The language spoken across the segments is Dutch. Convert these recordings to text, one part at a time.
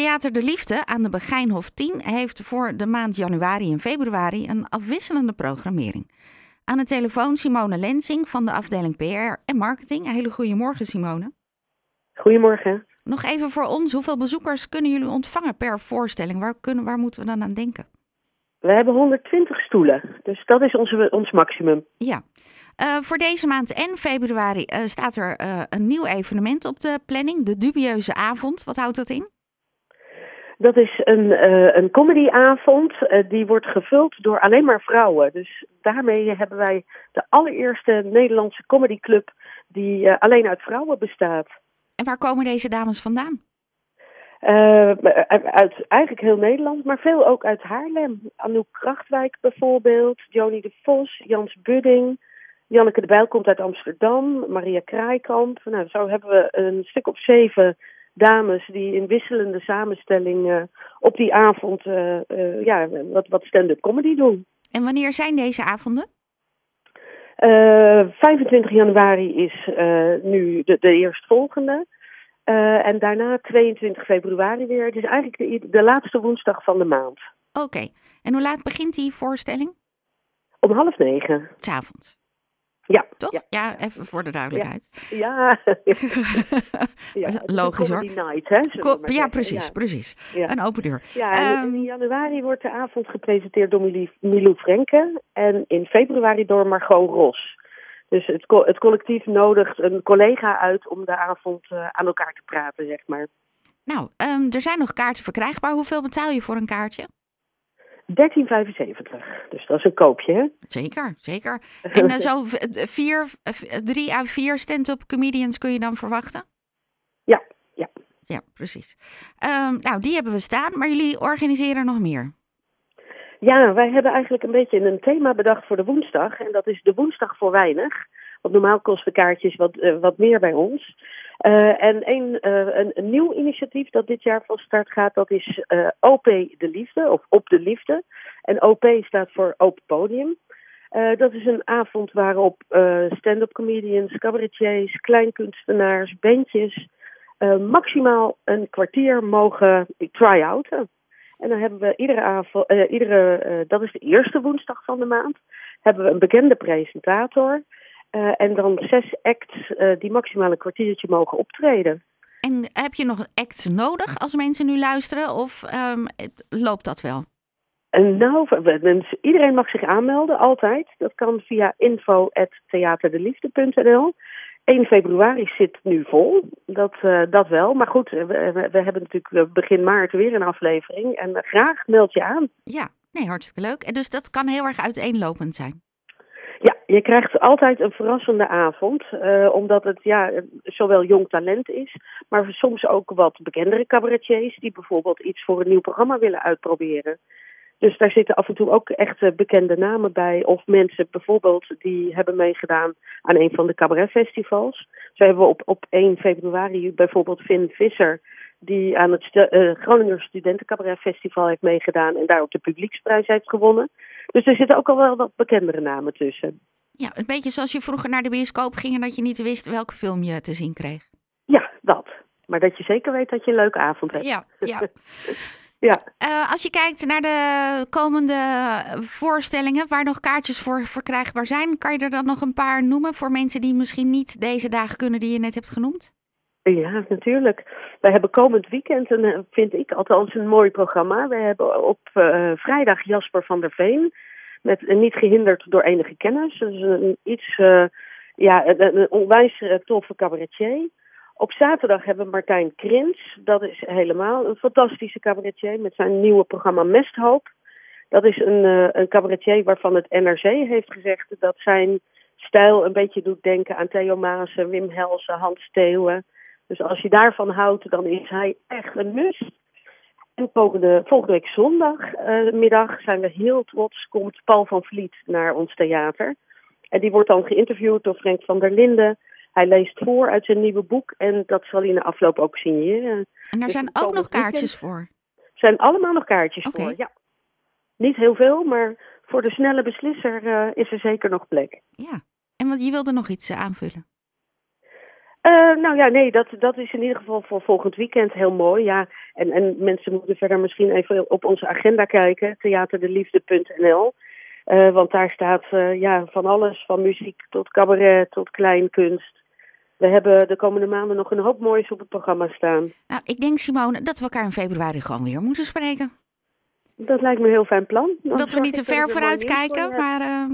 Theater de Liefde aan de Begijnhof 10 heeft voor de maand januari en februari een afwisselende programmering. Aan de telefoon Simone Lensing van de afdeling PR en Marketing. Een hele goede morgen, Simone. Goedemorgen. Nog even voor ons, hoeveel bezoekers kunnen jullie ontvangen per voorstelling? Waar, kunnen, waar moeten we dan aan denken? We hebben 120 stoelen, dus dat is onze, ons maximum. Ja. Uh, voor deze maand en februari uh, staat er uh, een nieuw evenement op de planning, de Dubieuze Avond. Wat houdt dat in? Dat is een, uh, een comedyavond. Uh, die wordt gevuld door alleen maar vrouwen. Dus daarmee hebben wij de allereerste Nederlandse comedyclub die uh, alleen uit vrouwen bestaat. En waar komen deze dames vandaan? uit eigenlijk heel Nederland, maar veel ook uit Haarlem. Anouk Krachtwijk bijvoorbeeld, Joni de Vos, Jans Budding, Janneke de Bijl komt uit Amsterdam, Maria Kraaikamp. Nou, zo hebben we een stuk of zeven dames die in wisselende samenstelling uh, op die avond uh, uh, ja, wat, wat stand-up comedy doen. En wanneer zijn deze avonden? 25 januari is nu de, de eerstvolgende. en daarna 22 februari weer. Het is eigenlijk de, de laatste woensdag van de maand. Oké. Okay. En hoe laat begint die voorstelling? Om half negen. S'avonds. Ja. Toch? Ja. ja, even voor de duidelijkheid. Ja. ja. Logisch hoor. Night, hè, ja, precies, ja. precies. Een open deur. Ja, um, in januari wordt de avond gepresenteerd door Milou Frenke en in februari door Margot Ros. Dus het, co het collectief nodigt een collega uit om de avond uh, aan elkaar te praten, zeg maar. Nou, um, er zijn nog kaarten verkrijgbaar. Hoeveel betaal je voor een kaartje? 13,75. Dus dat is een koopje, hè? Zeker, zeker. En uh, zo vier, drie à vier stand-up comedians kun je dan verwachten? Ja, ja. Ja, precies. Um, nou, die hebben we staan, maar jullie organiseren nog meer. Ja, wij hebben eigenlijk een beetje een thema bedacht voor de woensdag. En dat is de woensdag voor weinig. Want normaal kosten kaartjes wat, uh, wat meer bij ons. Uh, en een, uh, een, nieuw initiatief dat dit jaar van start gaat, dat is uh, OP de Liefde, of Op de Liefde. En OP staat voor Open Podium. dat is een avond waarop stand-up comedians, cabaretiers, kleinkunstenaars, bandjes maximaal een kwartier mogen try-outen. En dan hebben we iedere avond, iedere, dat is de eerste woensdag van de maand, hebben we een bekende presentator. Uh, en dan zes acts uh, die maximaal een kwartiertje mogen optreden. En heb je nog acts nodig als mensen nu luisteren of um, loopt dat wel? Nou, iedereen mag zich aanmelden, altijd. Dat kan via info.theaterdeliefde.nl. 1 februari zit nu vol, dat, uh, dat wel. Maar goed, we, we, hebben natuurlijk begin maart weer een aflevering. En graag meld je aan. Ja, nee, hartstikke leuk. En dus dat kan heel erg uiteenlopend zijn. Ja, je krijgt altijd een verrassende avond, uh, omdat het ja, zowel jong talent is, maar soms ook wat bekendere cabaretiers die bijvoorbeeld iets voor een nieuw programma willen uitproberen. Dus daar zitten af en toe ook echt bekende namen bij. Of mensen bijvoorbeeld die hebben meegedaan aan een van de cabaretfestivals. Zo hebben we op, op 1 februari bijvoorbeeld Finn Visser, die aan het uh, Groninger Studentencabaret Festival heeft meegedaan en daar ook de publieksprijs heeft gewonnen. Dus er zitten ook al wel wat bekendere namen tussen. Ja, een beetje zoals je vroeger naar de bioscoop ging en dat je niet wist welke film je te zien kreeg. Ja, dat. Maar dat je zeker weet dat je een leuke avond hebt. Ja, ja. ja. Uh, als je kijkt naar de komende voorstellingen waar nog kaartjes voor verkrijgbaar zijn, kan je er dan nog een paar noemen voor mensen die misschien niet deze dagen kunnen die je net hebt genoemd? Ja, natuurlijk. Wij hebben komend weekend, een, vind ik althans, een mooi programma. We hebben op uh, vrijdag Jasper van der Veen. Met, uh, niet gehinderd door enige kennis. Dus een iets, uh, ja, een, een onwijs toffe cabaretier. Op zaterdag hebben we Martijn Krins. Dat is helemaal een fantastische cabaretier met zijn nieuwe programma Mesthoop. Dat is een, een cabaretier waarvan het NRC heeft gezegd dat zijn stijl een beetje doet denken aan Theo Maassen, Wim Helsen, Hans Theeuwen. Dus als je daarvan houdt, dan is hij echt een must. En volgende, volgende week zondagmiddag uh, zijn we heel trots. Komt Paul van Vliet naar ons theater. En die wordt dan geïnterviewd door Frank van der Linden. Hij leest voor uit zijn nieuwe boek en dat zal hij in de afloop ook signeren. En daar dus zijn ook nog kaartjes voor? Er zijn allemaal nog kaartjes okay. voor, ja. Niet heel veel, maar voor de snelle beslisser uh, is er zeker nog plek. Ja, en want je wilde nog iets uh, aanvullen? Uh, nou ja, nee, dat, dat is in ieder geval voor volgend weekend heel mooi. Ja. En, en mensen moeten verder misschien even op onze agenda kijken, theaterdeliefde.nl. Uh, want daar staat uh, ja, van alles, van muziek tot cabaret tot kleinkunst. We hebben de komende maanden nog een hoop moois op het programma staan. Nou, ik denk Simone dat we elkaar in februari gewoon weer moeten spreken. Dat lijkt me een heel fijn plan. Dan dat we niet te ver vooruit kijken, maar...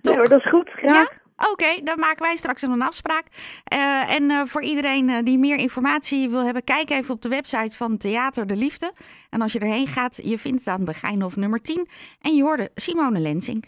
Nee, maar dat is goed, graag. Ja? Oké, dan maken wij straks een afspraak. Uh, en uh, voor iedereen uh, die meer informatie wil hebben, kijk even op de website van Theater de Liefde. En als je erheen gaat, je vindt het aan Begijnhof nummer 10. En je hoorde Simone Lensink.